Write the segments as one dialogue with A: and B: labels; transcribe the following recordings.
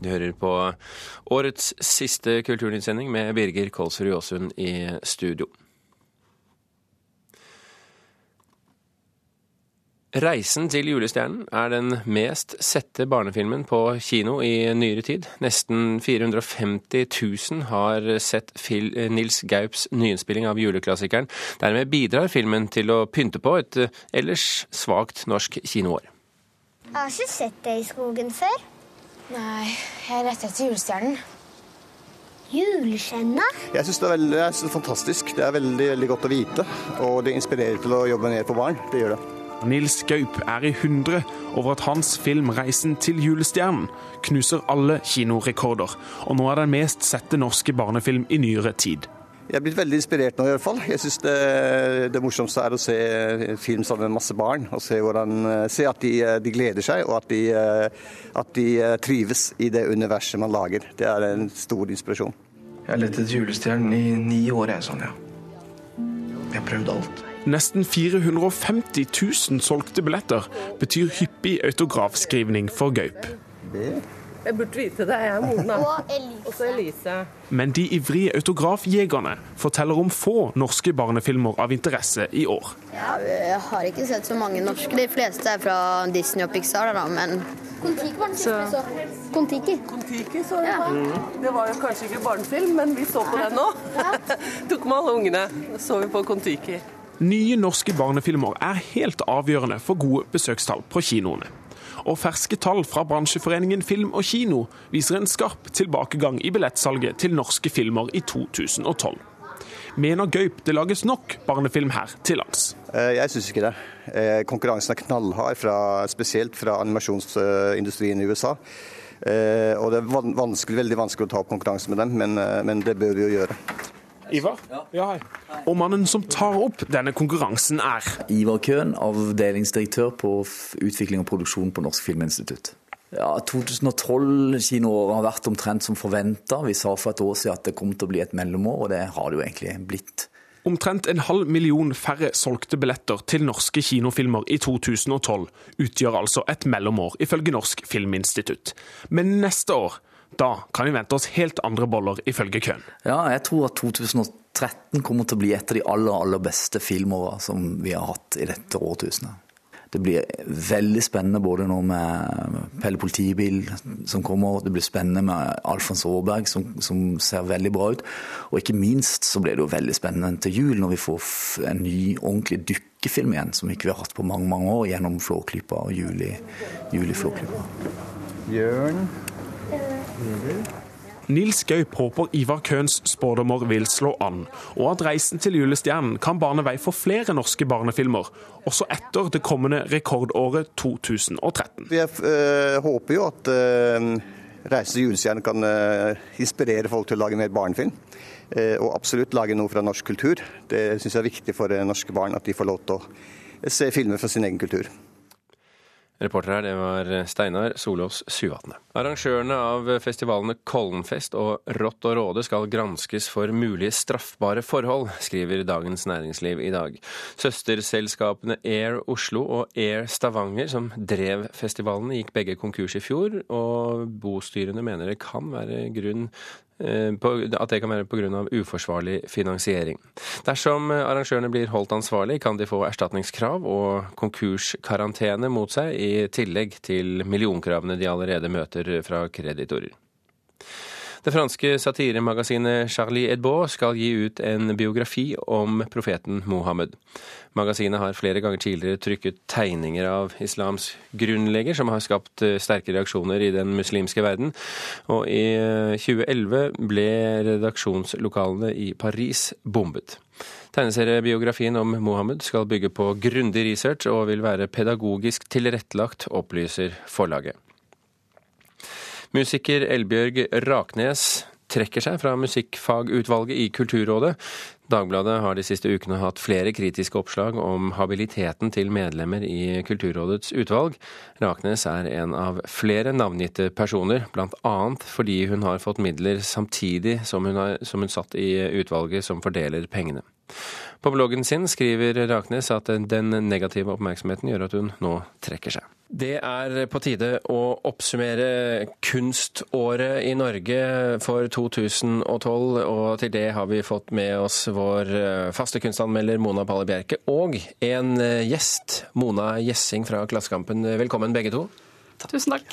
A: Du hører på årets siste Kulturnytt-sending med Birger Kolsrud Aasund i studio. Reisen til julestjernen er den mest sette barnefilmen på kino i nyere tid. Nesten 450 000 har sett Nils Gaups nyinnspilling av juleklassikeren. Dermed bidrar filmen til å pynte på et ellers svakt norsk kinoår.
B: Jeg har ikke sett det i skogen før.
C: Nei, jeg lette etter julestjernen.
B: Julestjerna?
D: Jeg syns det er veldig, synes det er fantastisk. Det er veldig, veldig godt å vite. Og det inspirerer til å jobbe mer på barn. Det gjør det.
E: Nils Gaup er i hundre over at hans film 'Reisen til julestjernen' knuser alle kinorekorder, og nå er den mest sette norske barnefilm i nyere tid.
D: Jeg er blitt veldig inspirert nå i hvert fall. Jeg syns det, det, morsomste er å se film sammen med masse barn. Og se, hvordan, se at de, de, gleder seg, og at de, at de, trives i det universet man lager. Det er en stor inspirasjon.
F: Jeg har lett etter julestjernen i ni år, jeg, Sonja. Jeg har prøvd alt.
E: Nesten 450 000 solgte billetter betyr hyppig autografskrivning for Gaup.
G: Jeg burde vite det. Jeg er Mona. Og Elise. Elise.
E: Men de ivrige autografjegerne forteller om få norske barnefilmer av interesse i år.
H: Ja, jeg har ikke sett så mange norske. De fleste er fra Disney og Pixar, da, men
B: Kon-Tiki var den siste vi så.
H: Kon-Tiki.
G: Kon-Tiki så vi. Mm. Det var jo kanskje ikke barnefilm, men vi så på den nå. Tok med alle ungene. Så vi på Kon-Tiki.
E: Nye norske barnefilmer er helt avgjørende for gode besøkstall på kinoene. Og ferske tall fra bransjeforeningen Film og Kino viser en skarp tilbakegang i billettsalget til norske filmer i 2012. Mener Gaup det lages nok barnefilm her til lands?
D: Jeg syns ikke det. Konkurransen er knallhard, fra, spesielt fra animasjonsindustrien i USA. Og det er vanskelig, veldig vanskelig å ta opp konkurranse med dem, men, men det bør vi jo gjøre.
E: Ivar? Ja, hei. Og mannen som tar opp denne konkurransen er
I: Ivar Køhn, avdelingsdirektør på utvikling og produksjon på Norsk Filminstitutt. Ja, 2012-kinoåret har vært omtrent som forventa. Vi sa for et år siden at det kom til å bli et mellomår, og det har det jo egentlig blitt.
E: Omtrent en halv million færre solgte billetter til norske kinofilmer i 2012 utgjør altså et mellomår, ifølge Norsk Filminstitutt. Men neste år da kan vi vente oss helt andre boller, ifølge Køhn.
I: Ja, jeg tror at 2013 kommer til å bli et av de aller, aller beste filmåra som vi har hatt i dette årtusenet. Det blir veldig spennende både nå med Pelle politibil som kommer, det blir spennende med Alfons Aaberg som, som, ser veldig bra ut. Og ikke minst så blir det jo veldig spennende til jul når vi får en ny ordentlig dykkefilm igjen, som ikke vi har hatt på mange mange år gjennom Flåklypa og Juli, Juli Flåklypa.
D: Bjørn.
E: Nils Gaup håper Ivar Køhns spådommer vil slå an, og at 'Reisen til julestjernen' kan bane vei for flere norske barnefilmer, også etter det kommende rekordåret 2013.
D: Jeg øh, håper jo at øh, 'Reisen til julestjernen' kan øh, inspirere folk til å lage mer barnefilm. Og absolutt lage noe fra norsk kultur. Det syns jeg er viktig for norske barn, at de får lov til å se filmer fra sin egen kultur.
A: Reporter her, det var Steinar Solås Suvatne. Arrangørene av festivalene Kollenfest og Rått og Råde skal granskes for mulige straffbare forhold, skriver Dagens Næringsliv i dag. Søsterselskapene Air Oslo og Air Stavanger, som drev festivalene, gikk begge konkurs i fjor, og bostyrene mener det kan være grunn at det kan være pga. uforsvarlig finansiering. Dersom arrangørene blir holdt ansvarlig, kan de få erstatningskrav og konkurskarantene mot seg, i tillegg til millionkravene de allerede møter fra kreditorer. Det franske satiremagasinet Charlie Hebdo skal gi ut en biografi om profeten Mohammed. Magasinet har flere ganger tidligere trykket tegninger av islams grunnlegger, som har skapt sterke reaksjoner i den muslimske verden. Og i 2011 ble redaksjonslokalene i Paris bombet. Tegneseriebiografien om Mohammed skal bygge på grundig research og vil være pedagogisk tilrettelagt, opplyser forlaget. Musiker Elbjørg Raknes trekker seg fra musikkfagutvalget i Kulturrådet. Dagbladet har de siste ukene hatt flere kritiske oppslag om habiliteten til medlemmer i Kulturrådets utvalg. Raknes er en av flere navngitte personer, bl.a. fordi hun har fått midler samtidig som hun, har, som hun satt i utvalget som fordeler pengene. På bloggen sin skriver Raknes at den negative oppmerksomheten gjør at hun nå trekker seg. Det er på tide å oppsummere kunståret i Norge for 2012, og til det har vi fått med oss vår eh, faste kunstanmelder Mona Palle Bjerke og en eh, gjest, Mona Gjessing fra Klassekampen. Velkommen begge to.
J: Tusen takk.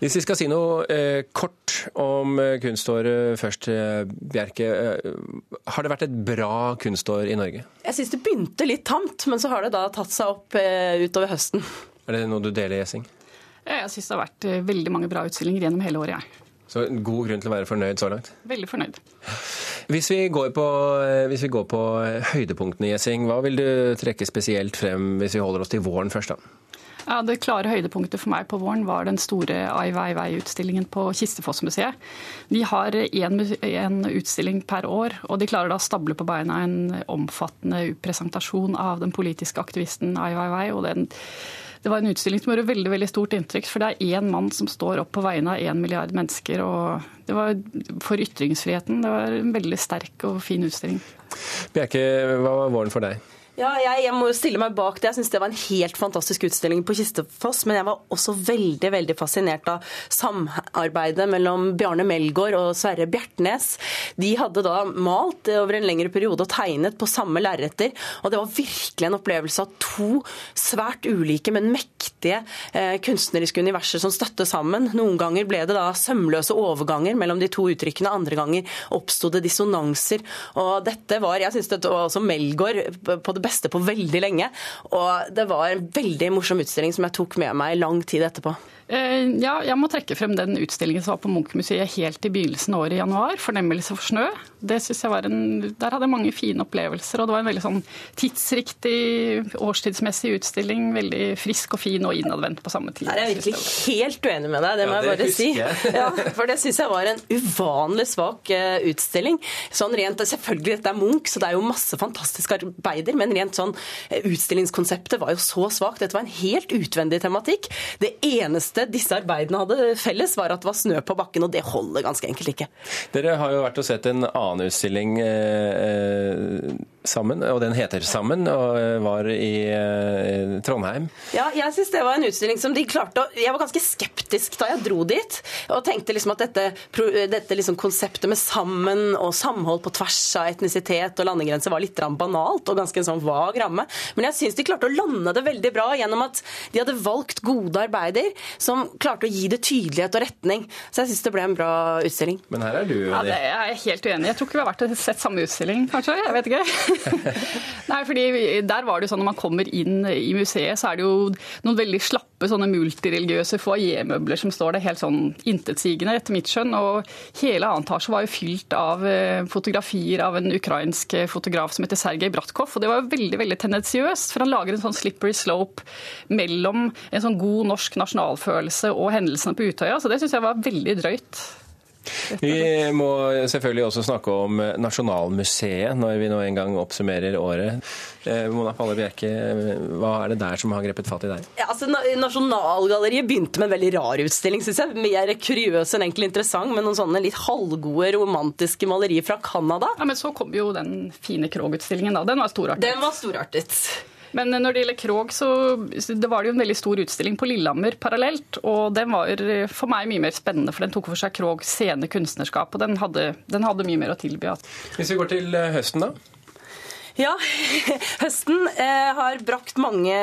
A: Hvis vi skal si noe eh, kort om eh, kunståret først, eh, Bjerke. Eh, har det vært et bra kunstår i Norge?
J: Jeg syns det begynte litt tamt, men så har det da tatt seg opp eh, utover høsten.
A: Er det noe du deler, Gjessing?
J: Ja, Jeg syns det har vært veldig mange bra utstillinger gjennom hele året, jeg.
A: Så god grunn til å være fornøyd så langt?
J: Veldig fornøyd.
A: Hvis vi går på, hvis vi går på høydepunktene, Gjessing, hva vil du trekke spesielt frem hvis vi holder oss til våren først, da?
J: Ja, Det klare høydepunktet for meg på våren var den store Ai Weiwei-utstillingen på Kistefossmuseet. De har én utstilling per år, og de klarer da å stable på beina en omfattende presentasjon av den politiske aktivisten Ai Weiwei. og den det var en utstilling som gjorde veldig veldig stort inntrykk, for det er én mann som står opp på vegne av én milliard mennesker. og Det var for ytringsfriheten. Det var en veldig sterk og fin utstilling.
A: Bjerke, hva var våren for deg?
J: Ja, jeg, jeg, må stille meg bak det. Jeg syns det var en helt fantastisk utstilling på Kistefoss. Men jeg var også veldig veldig fascinert av samarbeidet mellom Bjarne Melgaard og Sverre Bjertnæs. De hadde da malt over en lengre periode og tegnet på samme lerreter. Og det var virkelig en opplevelse av to svært ulike, men mektige eh, kunstneriske universer som støtte sammen. Noen ganger ble det da sømløse overganger mellom de to uttrykkene, andre ganger oppsto det dissonanser. Og dette var, jeg syns dette var også Melgaard på det beste på veldig lenge. Og det var en veldig morsom utstilling som jeg tok med meg lang tid etterpå.
K: Eh, ja, jeg må trekke frem den utstillingen som var på Munch-museet helt i begynnelsen av året i januar. 'Fornemmelse for snø'. Det synes jeg var en, Der hadde jeg mange fine opplevelser. Og det var en veldig sånn tidsriktig, årstidsmessig utstilling. Veldig frisk og fin og innadvendt på samme tid.
J: Jeg er jeg virkelig helt uenig med deg, det må ja, det jeg bare si. Jeg. Ja, for det syns jeg var en uvanlig svak eh, utstilling. Sånn rent, Selvfølgelig, dette er Munch, så det er jo masse fantastiske arbeider, men rent sånn eh, utstillingskonseptet var jo så svakt. Dette var en helt utvendig tematikk. Det eneste eneste disse arbeidene hadde felles, var at det var snø på bakken, og det holder ganske enkelt ikke.
A: Dere har jo vært og sett en annen utstilling eh, eh sammen, og den heter 'Sammen', og eh, var i eh, Trondheim.
J: Ja, jeg syns det var en utstilling som de klarte å Jeg var ganske skeptisk da jeg dro dit, og tenkte liksom at dette, dette liksom konseptet med sammen og samhold på tvers av etnisitet og landegrenser var litt banalt og ganske en sånn vag ramme. Men jeg syns de klarte å lande det veldig bra gjennom at de hadde valgt gode arbeider som klarte å gi det tydelighet og retning. Så jeg syns det ble en bra utstilling.
A: Men her er du
K: ja, det er jeg helt uenig. Jeg tror ikke vi har vært og sett samme utstilling, kanskje. Jeg vet ikke. Nei, fordi der var det jo sånn Når man kommer inn i museet, så er det jo noen veldig slappe sånne multireligiøse foajémøbler som står der helt sånn intetsigende, etter mitt skjønn. Og hele annen etasje var jo fylt av eh, fotografier av en ukrainsk fotograf som heter Sergej Bratkov. Og det var jo veldig veldig tendensiøst, for han lager en sånn slippery slope mellom en sånn god norsk nasjonalfølelse og hendelsene på Utøya. Så det syns jeg var veldig drøyt.
A: Vi må selvfølgelig også snakke om Nasjonalmuseet når vi nå en gang oppsummerer året. Eh, Mona Palle Bjerke, hva er det der som har grepet fatt i deg?
J: Ja, altså, Nasjonalgalleriet begynte med en veldig rar utstilling, syns jeg. Mer kuriøs enn egentlig interessant, med noen sånne litt halvgode romantiske malerier fra Canada.
K: Ja, Men så kom jo den fine Krog-utstillingen, da. Den var storartet.
J: Den var storartet.
K: Men når det gjelder Krog, så det var det jo en veldig stor utstilling på Lillehammer parallelt. Og den var for meg mye mer spennende, for den tok for seg Krogs sene kunstnerskap. Og den hadde, den hadde mye mer å tilby.
A: Hvis vi går til eh, høsten, da?
J: Ja, høsten eh, har brakt mange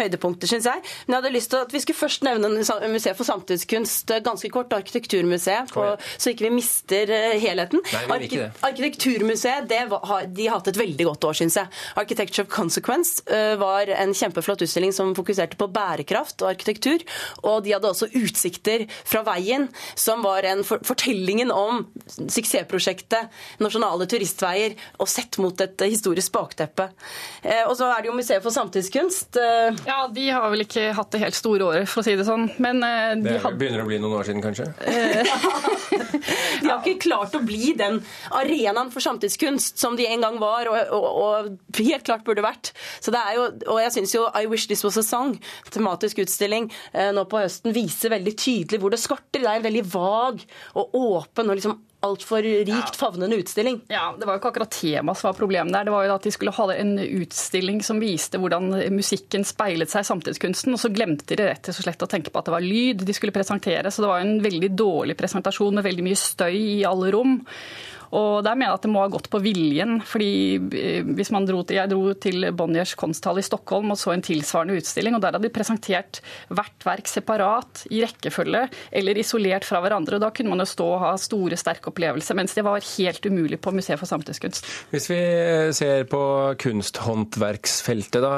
J: høydepunkter, syns jeg. Men jeg hadde lyst til at vi skulle først nevne Museet for samtidskunst eh, ganske kort. Arkitekturmuseet, på, så ikke vi mister eh, helheten.
A: Nei, vi ikke det.
J: Arkitekturmuseet var, de har hatt et veldig godt år, syns jeg. Architecture of Consequence var en kjempeflott utstilling som fokuserte på bærekraft og arkitektur. Og de hadde også Utsikter fra veien, som var en for, fortellingen om suksessprosjektet Nasjonale turistveier og sett mot et historisk bakteppe. Eh, og så er det jo Museet for samtidskunst.
K: Ja, de har vel ikke hatt det helt store året, for å si det sånn. Men de
A: det
K: hadde...
A: begynner å bli noen år siden, kanskje?
J: de har ikke klart å bli den arenaen for samtidskunst som de en gang var, og, og, og helt klart burde vært. Så det er jo, og jeg syns jo I Wish This Was A Song, tematisk utstilling nå på høsten, viser veldig tydelig hvor det skorter. Det er en veldig vag og åpen og liksom altfor rikt favnende utstilling.
K: Ja, Det var jo ikke akkurat temaet som var problemet der. Det var jo at De skulle ha en utstilling som viste hvordan musikken speilet seg i samtidskunsten, og så glemte de rett og slett å tenke på at det var lyd de skulle presentere. Så det var jo en veldig dårlig presentasjon med veldig mye støy i alle rom. Og der mener jeg at det må ha gått på viljen. fordi eh, hvis man dro til, Jeg dro til Bonniers konsthall i Stockholm og så en tilsvarende utstilling. og Der hadde de presentert hvert verk separat, i rekkefølge eller isolert fra hverandre. og Da kunne man jo stå og ha store, sterke opplevelser, mens det var helt umulig på Museet for samtidskunst.
A: Hvis vi ser på kunsthåndverksfeltet, da.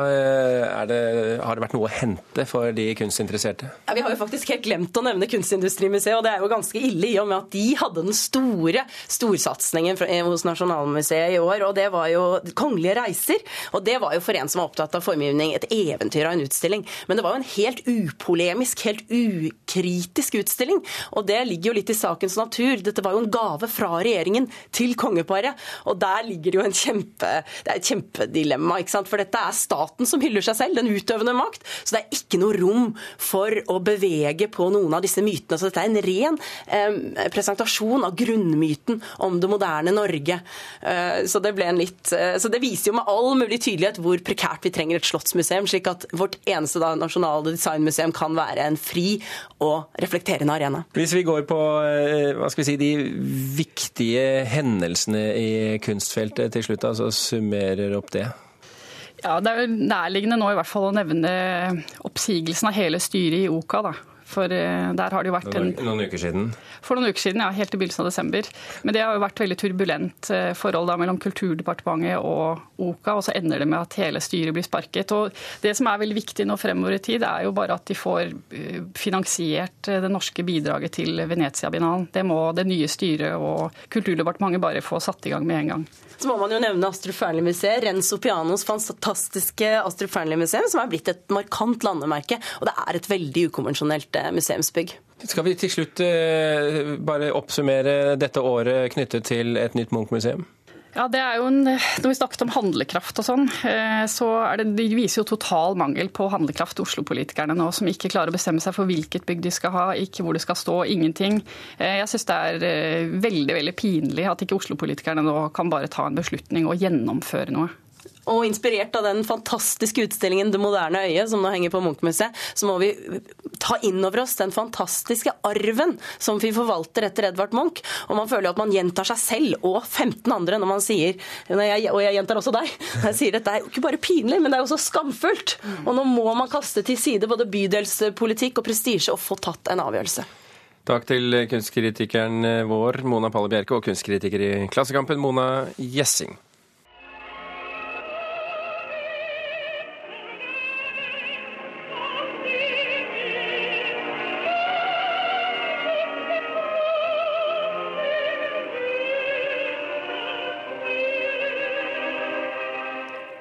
A: Det, har det vært noe å hente for de kunstinteresserte?
J: Ja, vi har jo faktisk helt glemt å nevne Kunstindustrimuseet, og det er jo ganske ille i og med at de hadde den store storsatsingen satsingen hos Nasjonalmuseet i år, og det var jo Kongelige reiser. Og det var jo for en som var opptatt av formgivning, et eventyr av en utstilling. Men det var jo en helt upolemisk, helt ukritisk utstilling. Og det ligger jo litt i sakens natur. Dette var jo en gave fra regjeringen til kongeparet. Og der ligger jo en kjempe, det er et kjempedilemma, ikke sant. For dette er staten som hyller seg selv, den utøvende makt. Så det er ikke noe rom for å bevege på noen av disse mytene. Så dette er en ren eh, presentasjon av grunnmyten om det moderne Norge. Eh, så det, ble en litt, eh, så det viser jo med all mulig tydelighet hvor prekært vi trenger et slottsmuseum, slik at vårt eneste da, nasjonale designmuseum kan være en fri og reflekterende arena.
A: Hvis vi går på eh, hva skal vi si, de viktige hendelsene i kunstfeltet til slutt, altså summerer opp det?
K: Ja, Det er nærliggende nå i hvert fall å nevne oppsigelsen av hele styret i OKA. da. For der har det jo vært en...
A: Noen uker siden?
K: For noen uker siden, ja. Helt i begynnelsen av desember. Men det har jo vært veldig turbulent eh, forhold da mellom Kulturdepartementet og OKA, og så ender det med at hele styret blir sparket. Og Det som er veldig viktig nå fremover i tid, er jo bare at de får eh, finansiert eh, det norske bidraget til Venezia-binalen. Det må det nye styret og Kulturdepartementet bare få satt i gang med en gang.
J: Så må man jo nevne Astrup Fearnley-museet, Renzo Pianos fantastiske Astrup Fearnley-museum, som er blitt et markant landemerke. Og det er et veldig ukonvensjonelt museumsbygg.
A: Skal vi til slutt eh, bare oppsummere dette året knyttet til et nytt Munch-museum?
K: Ja, det er jo en, Når vi snakket om handlekraft og sånn, eh, så er det, de viser jo total mangel på handlekraft, Oslo-politikerne nå, som ikke klarer å bestemme seg for hvilket bygg de skal ha, ikke hvor det skal stå, ingenting. Eh, jeg syns det er veldig veldig pinlig at ikke Oslo-politikerne nå kan bare ta en beslutning og gjennomføre noe.
J: Og inspirert av den fantastiske utstillingen 'Det moderne øyet', som nå henger på Munch-museet, så må vi ta inn over oss den fantastiske arven som vi forvalter etter Edvard Munch. Og man føler jo at man gjentar seg selv og 15 andre når man sier og jeg gjentar også deg, jeg sier at det er ikke bare pinlig, men det er jo så skamfullt. Og nå må man kaste til side både bydelspolitikk og prestisje og få tatt en avgjørelse.
A: Takk til kunstkritikeren vår, Mona Palle Bjerke, og kunstkritiker i Klassekampen, Mona Gjessing.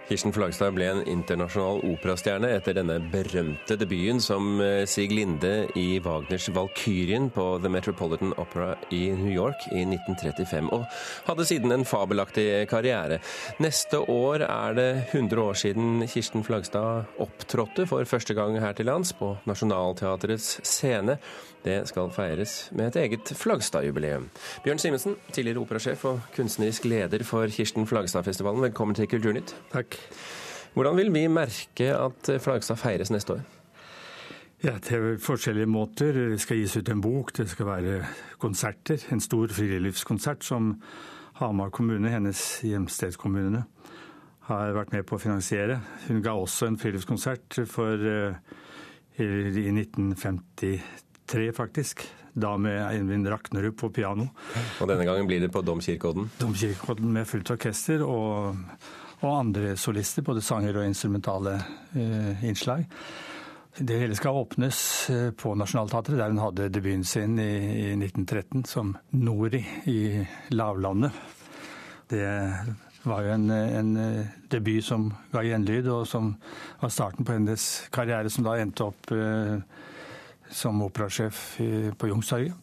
A: Kirsten Flagstad ble en internasjonal operastjerne etter denne berømte debuten som eh, Sig Linde i Wagners 'Valkyrien' på The Metropolitan Opera i New York i 1935, og hadde siden en fabelaktig karriere. Neste år er det 100 år siden Kirsten Flagstad opptrådte for første gang her til lands på Nationaltheatrets scene. Det skal feires med et eget Flagstad-jubileum. Bjørn Simensen, tidligere operasjef og kunstnerisk leder for Kirsten Flagstad-festivalen, velkommen til Kulturnytt.
L: Takk.
A: Hvordan vil vi merke at Flagstad feires neste år?
L: Ja, Til forskjellige måter. Det skal gis ut en bok, det skal være konserter. En stor friluftskonsert som Hamar kommune, hennes hjemstedskommune, har vært med på å finansiere. Hun ga også en friluftskonsert for, i 1953 faktisk. Da med Eivind Raknerud på piano.
A: Og denne gangen blir det på Domkirkeodden?
L: Domkirkeodden med fullt orkester og, og, andre solister, både sanger og instrumentale eh, innslag. Det hele skal åpnes eh, på Nationaltheatret, der hun hadde debuten sin i, i 1913 som Nori i lavlandet. Det var jo en, en debut som ga gjenlyd, og som var starten på hennes karriere, som da endte opp eh, som operasjef på Youngstorget.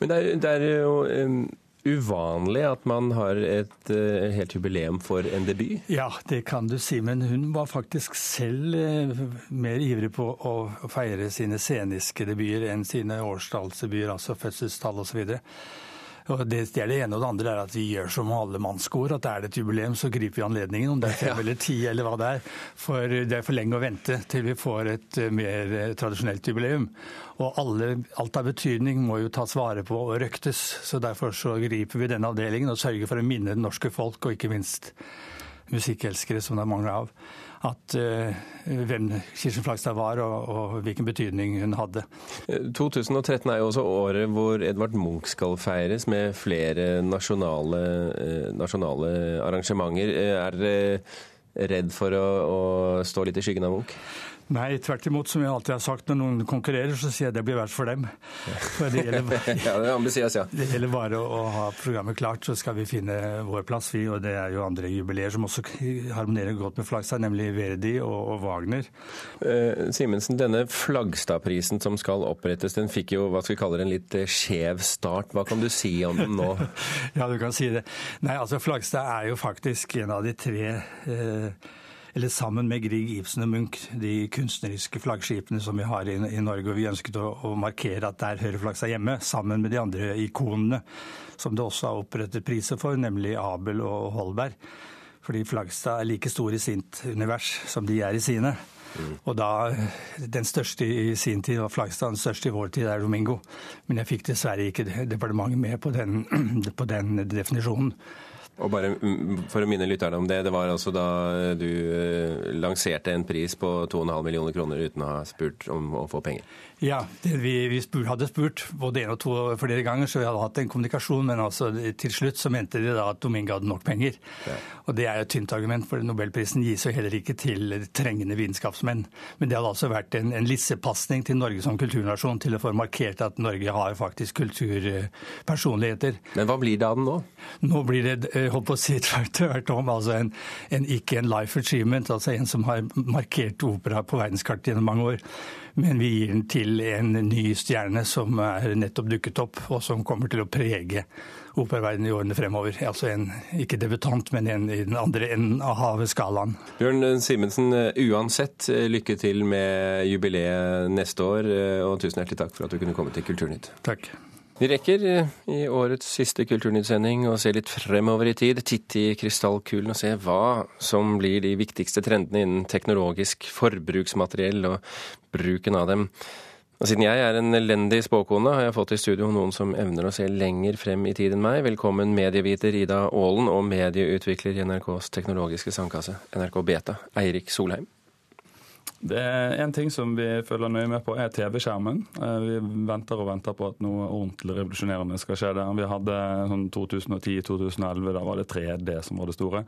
A: Men det er, det er jo uvanlig at man har et uh, helt jubileum for en debut?
L: Ja, det kan du si. Men hun var faktisk selv uh, mer ivrig på å feire sine sceniske debuter enn sine årstallsdebuter, altså fødselstall osv. Og det, det, er det ene, og det andre er at vi gjør som alle mannskor. At er det et jubileum, så griper vi anledningen. Om det er fem ja. eller ti eller hva det er. For det er for lenge å vente til vi får et eh, mer eh, tradisjonelt jubileum. Og alle, alt av betydning må jo tas vare på og røktes. Så derfor så griper vi denne avdelingen og sørger for å minne det norske folk, og ikke minst musikkelskere, som det er mange av, at uh, hvem Kirsten Flagstad var og, og, hvilken betydning hun hadde.
A: 2013 eh, er jo også året hvor Edvard Munch skal feires med flere nasjonale, uh, nasjonale arrangementer. Er dere redd for å, å stå litt i skyggen av Munch?
L: Nei, tvert imot. Som jeg alltid har sagt når noen konkurrerer, så sier jeg det blir verst for dem. For det, gjelder,
A: ja, det, ja.
L: det gjelder bare å, å, ha programmet klart, så skal vi finne vår plass, vi. Og det er jo andre jubileer som også harmonerer godt med Flagstad, nemlig Verdi og, og Wagner.
A: Eh, Simensen, denne Flagstad-prisen som skal opprettes, den fikk jo hva skal vi kalle det, en litt eh, skjev start. Hva kan du si om den nå?
L: ja, du kan si det. Nei, altså Flagstad er jo faktisk en av de tre eh, eller sammen med Grieg, Ibsen og Munch, de kunstneriske flaggskipene som vi har i, i Norge. Og vi ønsket å, å, markere at der hører flagget hjemme, sammen med de andre ikonene som det også har opprettet priser for, nemlig Abel og Holberg. Fordi Flagstad er like stor i sitt univers som de er i sine. Mm. Og da, Den største i sin tid var Flagstad, den største i vår tid er Domingo. Men jeg fikk dessverre ikke departementet med på den, på den definisjonen.
A: Og bare For å minne lytterne om det, det var altså da du eh, lanserte en pris på 2,5 millioner kroner uten å ha spurt om å få penger.
L: Ja, vi, vi spurt, hadde spurt både én og to flere ganger, så vi hadde hatt en kommunikasjon. Men altså, til slutt så mente de da at Domingo hadde nok penger. Ja. Og det er jo et tynt argument, for Nobelprisen gis jo heller ikke til trengende vitenskapsmenn. Men det hadde altså vært en, en lissepasning til Norge som kulturnasjon til å få markert at Norge har faktisk kulturpersonligheter.
A: Men hva blir det av den nå?
L: Nå blir det eh, holdt på å si tvert om, altså en, en, ikke en life achievement, altså en som har markert opera på verdenskartet gjennom mange år. Men vi gir den til en ny stjerne som er nettopp dukket opp, og som kommer til å prege operaverdenen i årene fremover. Altså en, ikke debutant, men en i den andre enden av havet-skalaen.
A: Bjørn Simensen, uansett lykke til med jubileet neste år, og tusen hjertelig takk for at du kunne komme til Kulturnytt.
L: Takk.
A: Vi rekker eh, i årets siste Kulturnytt-sending å se litt fremover i tid. Titte i krystallkulen og se hva som blir de viktigste trendene innen teknologisk forbruksmateriell og bruken av dem. Og siden jeg er en elendig spåkone, har jeg fått i studio noen som evner å se lenger frem i tid enn meg. Velkommen medieviter Ida Aalen og medieutvikler i NRKs teknologiske sandkasse, NRK Beta, Eirik Solheim.
M: Det er En ting som vi følger nøye med på, er TV-skjermen. Eh, vi venter og venter på at noe ordentlig revolusjonerende skal skje der. Vi hadde sånn 2010-2011, da var det 3D som var det store.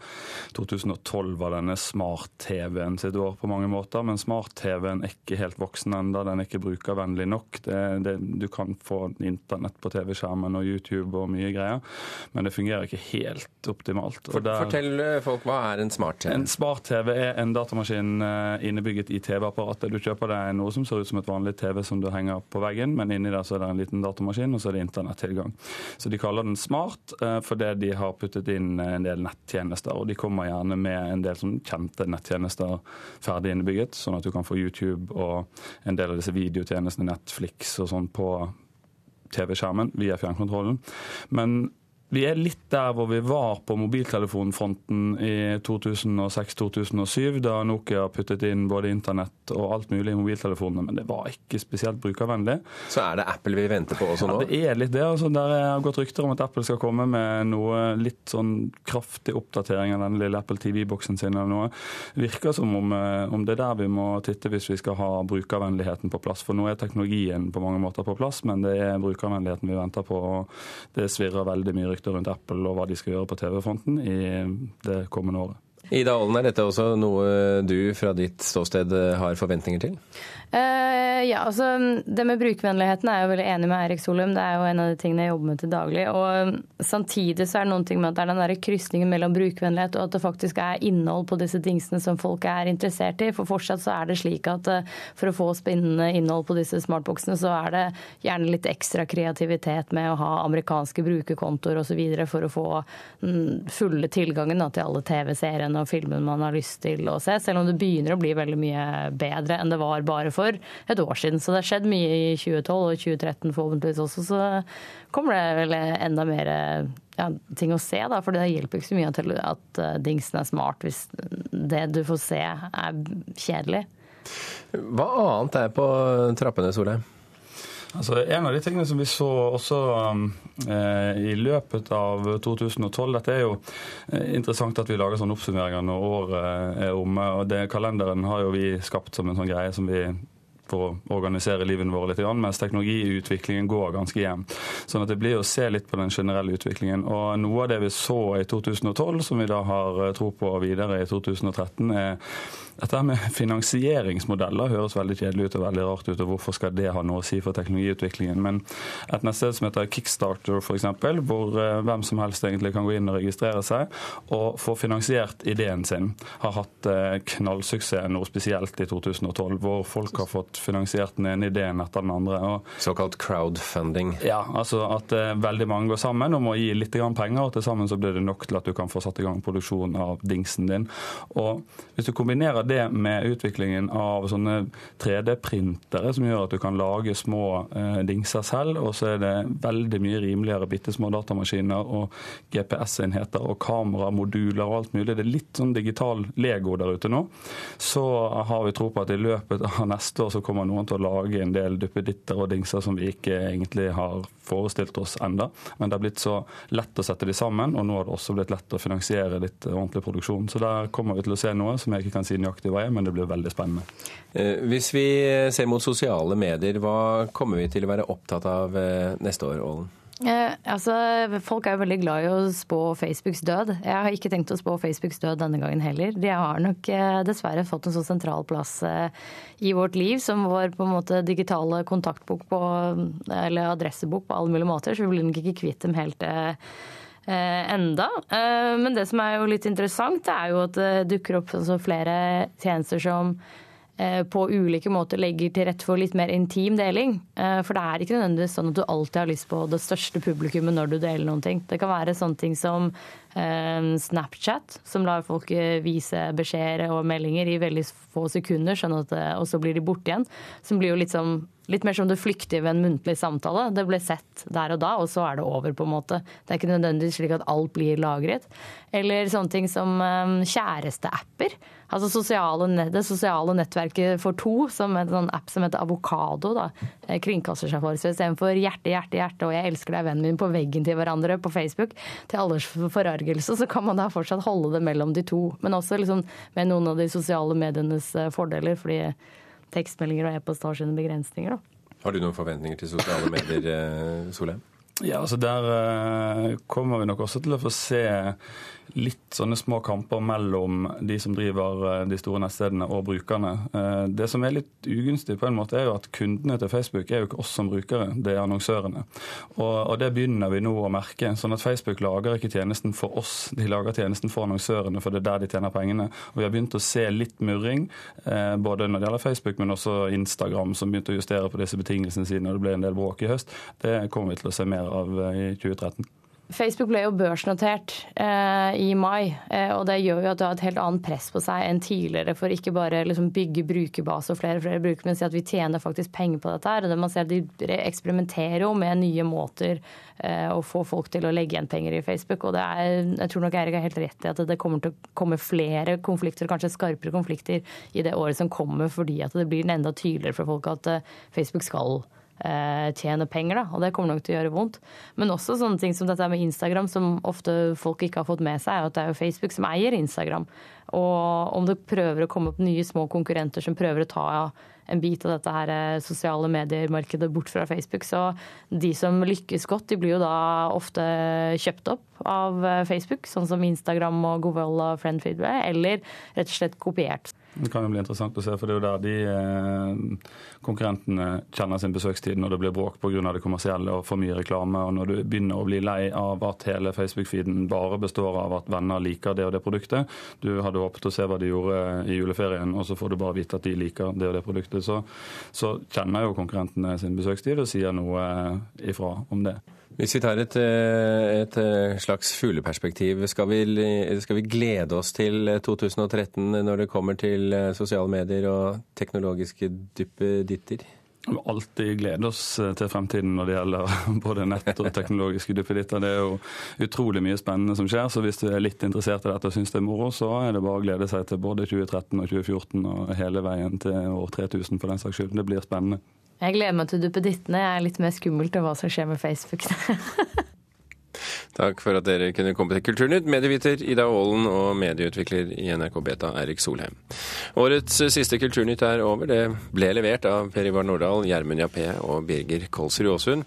M: 2012 var denne smart-TV-en sitt år på mange måter, men smart-TV-en er ikke helt voksen ennå. Den er ikke brukervennlig nok. Det, det, du kan få internett på TV-skjermen og YouTube og mye greier, men det fungerer ikke helt optimalt.
A: Der, Fortell folk, hva er en smart-TV?
M: En smart-TV er en datamaskin eh, innebygget i TV-apparatet. Du kjøper deg noe som ser ut som et vanlig TV som du henger på veggen, men inni der så er det en liten datamaskin, og så er det internettilgang. Så de kaller den smart eh, fordi de har puttet inn en del nettjenester, og de kommer gjerne med en del sånn kjente nettjenester ferdig innebygget, sånn at du kan få YouTube og en del av disse videotjenestene, Netflix og sånn, på TV-skjermen via fjernkontrollen. Men vi er litt der hvor vi var på mobiltelefonfronten i 2006-2007, da Nokia puttet inn både internett og alt mulig i mobiltelefonene, men det var ikke spesielt brukervennlig.
A: Så er det Apple vi venter på også nå?
M: Ja, det er litt det. Altså, der har gått rykter om at Apple skal komme med noe litt sånn kraftig oppdatering av den lille Apple TV-boksen sin eller noe. Virker som om, eh, om, det er der vi må titte hvis vi skal ha brukervennligheten på plass. For nå er teknologien på mange måter på plass, men det er brukervennligheten vi venter på. og Det svirrer veldig mye rykter rundt Apple og hva de skal gjøre på TV-fronten i det kommende året.
A: Ida Ålen, er dette også noe du fra ditt ståsted har forventninger til?
N: Uh, ja, altså Det med brukervennligheten er jeg jo veldig enig med Eirik Solum. Det er jo en av de tingene jeg jobber med til daglig. Og Samtidig så er det noen ting med at det er den der krysningen mellom brukervennlighet og at det faktisk er innhold på disse dingsene som folk er interessert i. For fortsatt så er det slik at uh, for å få spinnende innhold på disse smartboksene, så er det gjerne litt ekstra kreativitet med å ha amerikanske brukerkontoer osv. for å få den fulle tilgangen da, til alle TV-seriene og filmene man har lyst til å se. Selv om det begynner å bli veldig mye bedre enn det var bare for et år siden. Så det har skjedd mye i 2012 og 2013 forhåpentligvis også. Så kommer det vel enda mer ja, ting å se, da. For det hjelper ikke så mye at eh, dingsen er smart hvis det du får se er kjedelig.
A: Hva annet er på trappene, Solheim?
M: Altså, en av de tingene som vi så også eh, i løpet av 2012 Dette er jo eh, interessant at vi lager sånne oppsummeringer når året er omme. og det, Kalenderen har jo vi skapt som en sånn greie som vi for å organisere livene våre litt, mens teknologiutviklingen går ganske hjem. Sånn at det blir å se litt på den generelle utviklingen. Og Noe av det vi så i 2012, som vi da har eh, tro på videre i 2013, er dette med finansieringsmodeller høres veldig kjedelig ut og veldig rart ut. og Hvorfor skal det ha noe å si for teknologiutviklingen? Men et nettsted som heter Kickstarter, f.eks., hvor eh, hvem som helst egentlig kan gå inn og registrere seg og få finansiert ideen sin, har hatt eh, knallsuksess noe spesielt i 2012, hvor folk har fått finansiert den ene ideen etter den andre. Og,
A: Såkalt crowdfunding?
M: Ja, altså at uh, veldig mange går sammen om å gi litt penger, og til sammen så blir det nok til at du kan få satt i gang produksjon av dingsen din. Og Hvis du kombinerer det med utviklingen av sånne 3D-printere som gjør at du kan lage små uh, dingser selv, og så er det veldig mye rimeligere bitte små datamaskiner og GPS-enheter og kameramoduler og alt mulig. Det er litt sånn digital Lego der ute nå. Så har vi tro på at i løpet av neste år så kommer noen til å lage en del duppeditter og dingser som vi ikke egentlig har forestilt oss enda. Men det har blitt så lett å sette de sammen, og nå har det også blitt lett å finansiere litt ordentlig produksjon. Så der kommer vi til å se noe som jeg ikke kan si nøyaktig hva er, men det blir veldig spennende.
A: Eh, hvis vi ser mot sosiale medier, hva kommer vi til å være opptatt av eh, neste år, Ålen?
N: Eh, altså, folk er jo veldig glad i å spå Facebooks død. Jeg har ikke tenkt å spå Facebooks død denne gangen heller. De har nok eh, dessverre fått en så sentral plass eh, i vårt liv som vår på en måte digitale kontaktbok på, eller adressebok på alle mulige måter, så vi blir nok ikke kvitt dem helt eh, enda. Eh, men det som er jo litt interessant, det er jo at det dukker opp altså, flere tjenester som Eh, på ulike måter legger til rette for litt mer intim deling. Eh, for det er ikke nødvendigvis sånn at du alltid har lyst på det største publikummet når du deler noen ting. Det kan være sånne ting som eh, Snapchat, som lar folk vise beskjeder og meldinger i veldig få sekunder, sånn at, og så blir de borte igjen. Som blir jo litt, som, litt mer som det flyktige ved en muntlig samtale. Det ble sett der og da, og så er det over, på en måte. Det er ikke nødvendigvis slik at alt blir lagret. Eller sånne ting som kjæresteapper. Altså sosiale, det sosiale nettverket for to, som en sånn app som heter Avokado, da, eh, kringkaster seg for. Så istedenfor hjerte, hjerte, hjerte og 'jeg elsker deg, vennen min' på veggen til hverandre på Facebook, til alles forargelse, så kan man da fortsatt holde det mellom de to. Men også liksom med noen av de sosiale medienes eh, fordeler, fordi tekstmeldinger og e-post har sine begrensninger. da.
A: Har du noen forventninger til sosiale medier, eh, Solheim?
M: Ja, altså Der kommer vi nok også til å få se litt sånne små kamper mellom de som driver eh, de store nettstedene og brukerne. Eh, det som er litt ugunstig, på en måte er jo at kundene til Facebook er jo ikke oss som brukere, det er annonsørene. Og, det begynner vi nå å merke. sånn at Facebook lager ikke tjenesten for oss, de lager tjenesten for annonsørene, for det er der de tjener pengene. Og vi har begynt å se litt murring, eh, både når det gjelder Facebook, men også Instagram, som begynte å justere på disse betingelsene sine, og det ble en del bråk i høst. Det kommer vi til å se mer av i 2013.
N: Facebook ble jo børsnotert eh, i mai, eh, og det gjør jo at det har et helt annet press på seg enn tidligere for ikke bare liksom bygge brukerbase og flere og flere brukere, men si at vi tjener faktisk penger på dette. her. Og det man ser at De eksperimenterer jo med nye måter eh, å få folk til å legge igjen penger i Facebook. og det er, Jeg tror nok Eirik har helt rett i at det kommer til å komme flere konflikter, kanskje skarpere konflikter, i det året som kommer, fordi at det blir enda tydeligere for folk at eh, Facebook skal eh, tjene penger, da. Og det kommer nok til å gjøre vondt. Men også sånne ting som dette med Instagram, som ofte folk ikke har fått med seg, er at det er jo Facebook som eier Instagram. Og om det prøver å komme opp nye små konkurrenter som prøver å ta en bit av dette her eh, sosiale medier-markedet bort fra Facebook, så de som lykkes godt, de blir jo da ofte kjøpt opp av eh, Facebook, sånn som Instagram og Google og Friendfeedway, eller rett og slett kopiert.
M: Det kan jo bli interessant å se, for det er jo der de eh, konkurrentene kjenner sin besøkstid når det blir bråk pga. det kommersielle og for mye reklame. Og når du begynner å bli lei av at hele Facebook-feeden bare består av at venner liker det og det produktet. Du hadde håpet å se hva de gjorde i juleferien, og så får du bare vite at de liker det og det produktet. Så, så kjenner jo konkurrentene sin besøkstid og sier noe ifra om det.
A: Hvis vi tar et, eh, et eh, slags fugleperspektiv, skal skal vi, glede oss til 2013 når det kommer til eh, sosiale medier og teknologiske duppeditter?
M: Vi alltid glede oss til fremtiden når det gjelder både nett og teknologiske duppeditter. Det er jo utrolig mye spennende som skjer, så hvis du er litt interessert i dette og syns det er moro, så er det bare å glede seg til både 2013 og 2014 og hele veien til år 3000 for den saks skyld. Det blir spennende.
N: Jeg gleder meg til duppedittene. Jeg er litt mer skummelt av hva som skjer med Facebook.
A: Takk for at dere kunne komme til Kulturnytt, medieviter Ida Aalen og medieutvikler i NRK Beta Erik Solheim. Årets siste Kulturnytt er over. Det ble levert av Per Ivar Nordahl, Gjermund Jappé og Birger Kolsrud Aasund.